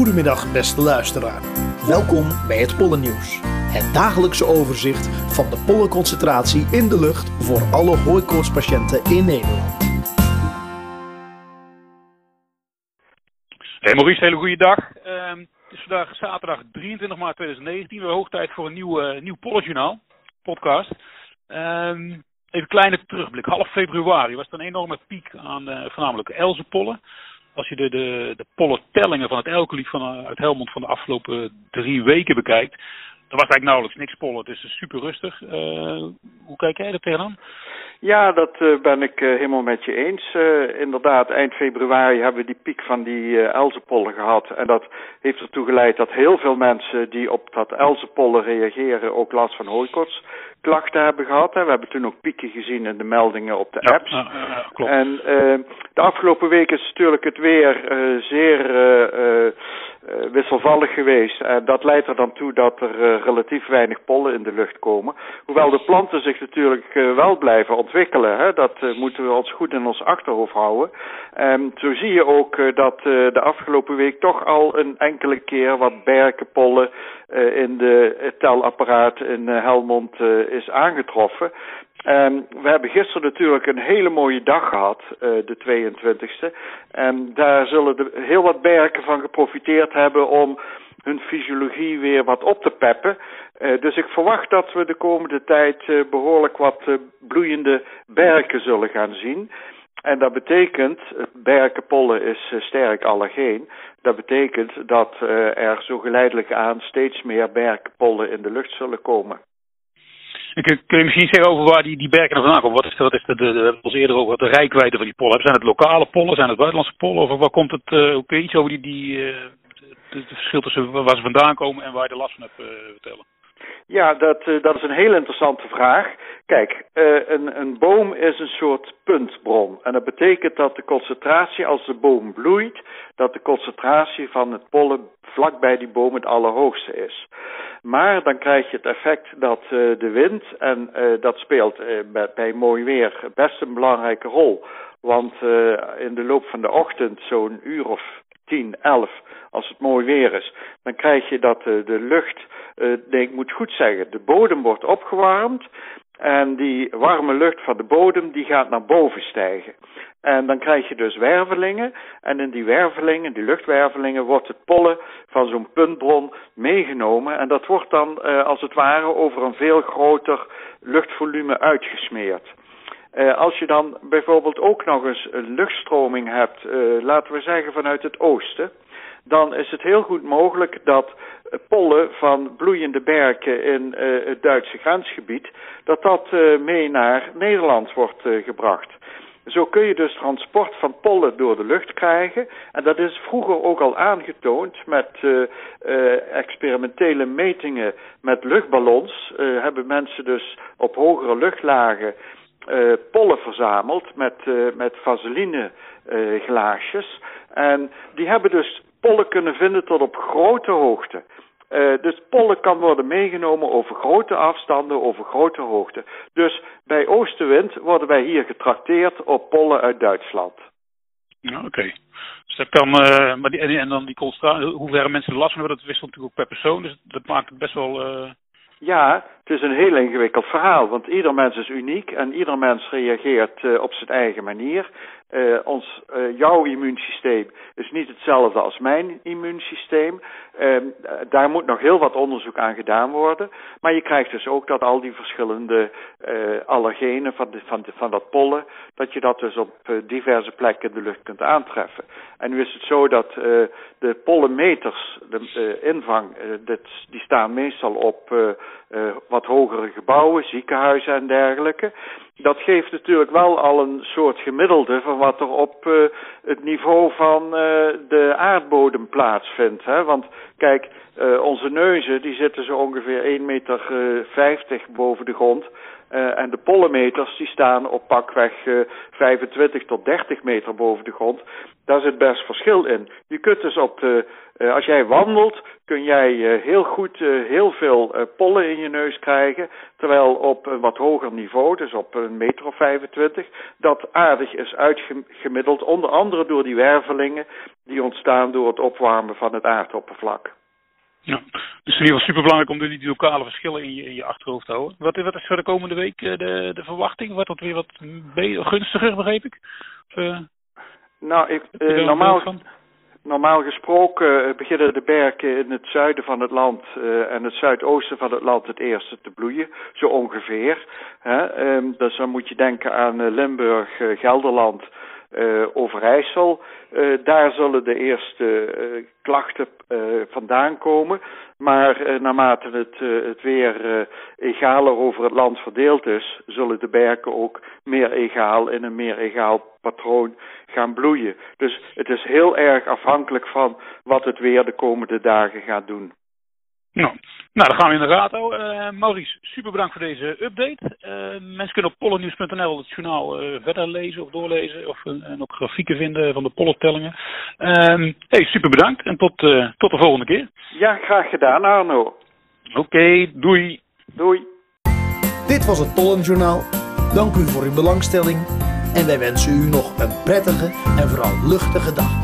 Goedemiddag beste luisteraar. Welkom bij het Pollennieuws. Het dagelijkse overzicht van de pollenconcentratie in de lucht voor alle hooikoortspatiënten in Nederland. Hey Maurice, hele goede dag. Ehm, het is vandaag zaterdag 23 maart 2019. We hoog tijd voor een nieuw, uh, nieuw Pollenjournaal, podcast. Ehm, even een kleine terugblik. Half februari was er een enorme piek aan uh, voornamelijk elzenpollen als je de, de, de pollentellingen van het elkelief van, eh, uit Helmond van de afgelopen drie weken bekijkt, er was eigenlijk nauwelijks niks pollen. Het is super rustig. Uh, hoe kijk jij er tegenaan? Ja, dat uh, ben ik uh, helemaal met je eens. inderdaad, eind februari hebben we die piek van die elzenpollen gehad. En dat heeft ertoe geleid dat heel veel mensen die op dat elzenpollen reageren ook last van hooikoorts klachten hebben gehad. Hè. We hebben toen ook pieken gezien in de meldingen op de apps. Ja, ja, klopt. En de afgelopen week is natuurlijk het weer zeer wisselvallig geweest. En dat leidt er dan toe dat er uh, relatief weinig pollen in de lucht komen. Hoewel de planten zich natuurlijk wel blijven ontwikkelen. Hè? Dat moeten we ons goed in ons achterhoofd houden. En zo zie je ook dat de afgelopen week toch al een enkele keer wat berkenpollen in de telapparaat in Helmond is aangetroffen. Um, we hebben gisteren natuurlijk een hele mooie dag gehad, uh, de 22e. En daar zullen de, heel wat berken van geprofiteerd hebben om hun fysiologie weer wat op te peppen. Uh, dus ik verwacht dat we de komende tijd uh, behoorlijk wat bloeiende berken zullen gaan zien. En dat betekent, berkenpollen is sterk allergeen. Dat betekent dat er zo geleidelijk aan steeds meer berkenpollen in de lucht zullen komen. Kun, kun je misschien zeggen over waar die, die berken er vandaan komen? Wat is, de, wat is de, de, de, eerder over de rijkwijde van die pollen. Zijn het lokale pollen, zijn het buitenlandse pollen? Of waar komt het, uh, kun je iets over die, die, uh, het verschil tussen waar ze vandaan komen en waar je er last van hebt uh, vertellen? Ja, dat, uh, dat is een heel interessante vraag. Kijk, uh, een, een boom is een soort puntbron. En dat betekent dat de concentratie, als de boom bloeit, dat de concentratie van het pollen vlak bij die boom het allerhoogste is. Maar dan krijg je het effect dat uh, de wind, en dat speelt bij, mooi weer best een belangrijke rol. Want in de loop van de ochtend, zo'n uur of 10, 11, als het mooi weer is, dan krijg je dat uh, de lucht, uh, nee, ik moet goed zeggen, de bodem wordt opgewarmd en die warme lucht van de bodem die gaat naar boven stijgen. En dan krijg je dus wervelingen en in die wervelingen, die luchtwervelingen, wordt het pollen van zo'n puntbron meegenomen en dat wordt dan uh, als het ware over een veel groter luchtvolume uitgesmeerd. Uh, als je dan bijvoorbeeld ook nog eens een luchtstroming hebt, uh, laten we zeggen vanuit het oosten, dan is het heel goed mogelijk dat pollen van bloeiende berken in uh, het Duitse grensgebied, dat dat mee naar Nederland wordt gebracht. Zo kun je dus transport van pollen door de lucht krijgen. En dat is vroeger ook al aangetoond met experimentele metingen met luchtballons. Hebben mensen dus op hogere luchtlagen uh, pollen verzameld met, uh, met vaseline uh, glaasjes. En die hebben dus pollen kunnen vinden tot op grote hoogte. dus pollen kan worden meegenomen over grote afstanden, over grote hoogte. Dus bij oostenwind worden wij hier getrakteerd op pollen uit Duitsland. Ja, oké. Dus dat kan, maar die, en, dan die concentratie, hoe ver mensen last van hebben, dat wisselt natuurlijk per persoon. Dus dat maakt het best wel ja, het is een heel ingewikkeld verhaal, want ieder mens is uniek en ieder mens reageert uh, op zijn eigen manier. Uh, ons, uh, jouw immuunsysteem is niet hetzelfde als mijn immuunsysteem. Uh, daar moet nog heel wat onderzoek aan gedaan worden. Maar je krijgt dus ook dat al die verschillende allergenen van, de, van, de, van dat pollen, dat je dat dus op diverse plekken in de lucht kunt aantreffen. En nu is het zo dat de pollenmeters, de invang, die staan meestal op wat hogere gebouwen, ziekenhuizen en dergelijke. Dat geeft natuurlijk wel al een soort gemiddelde van wat er op uh, het niveau van uh, de aardbodem plaatsvindt. Hè? Want kijk, onze neuzen die zitten zo ongeveer 1,50 meter boven de grond. en de pollenmeters die staan op pakweg 25 tot 30 meter boven de grond. Daar zit best verschil in. Je kunt dus op de, als jij wandelt, kun jij heel goed heel veel pollen in je neus krijgen. Terwijl op een wat hoger niveau, dus op een meter of 25, dat aardig is uitgemiddeld. Onder andere door die wervelingen die ontstaan door het opwarmen van het aardoppervlak. Ja, dus in ieder geval superbelangrijk om die lokale verschillen in je, in je achterhoofd te houden. Wat, wat is voor de komende week eh, de, de verwachting? Wordt dat weer wat gunstiger, begreep ik? Of, uh, nou, ik, uh, normaal, normaal gesproken beginnen de berken in het zuiden van het land en het zuidoosten van het land het eerste te bloeien, zo ongeveer. Hè? Um, dus dan moet je denken aan Limburg, Gelderland, uh, Overijssel. Uh, daar zullen de eerste uh, klachten vandaan komen. Maar naarmate het, het weer egaler over het land verdeeld is, zullen de berken ook meer egaal in een meer egaal patroon gaan bloeien. Dus het is heel erg afhankelijk van wat het weer de komende dagen gaat doen. Nou, nou, dan gaan we in de raad houden. Uh, Maurice, super bedankt voor deze update. Uh, mensen kunnen op pollennieuws.nl het journaal uh, verder lezen of doorlezen. Of en ook grafieken vinden van de pollentellingen. Ehm, hey, super bedankt en tot, tot de volgende keer. Ja, graag gedaan Arno. Oké, doei. Doei. Dit was het Pollenjournaal. Dank u voor uw belangstelling. En wij wensen u nog een prettige en vooral luchtige dag.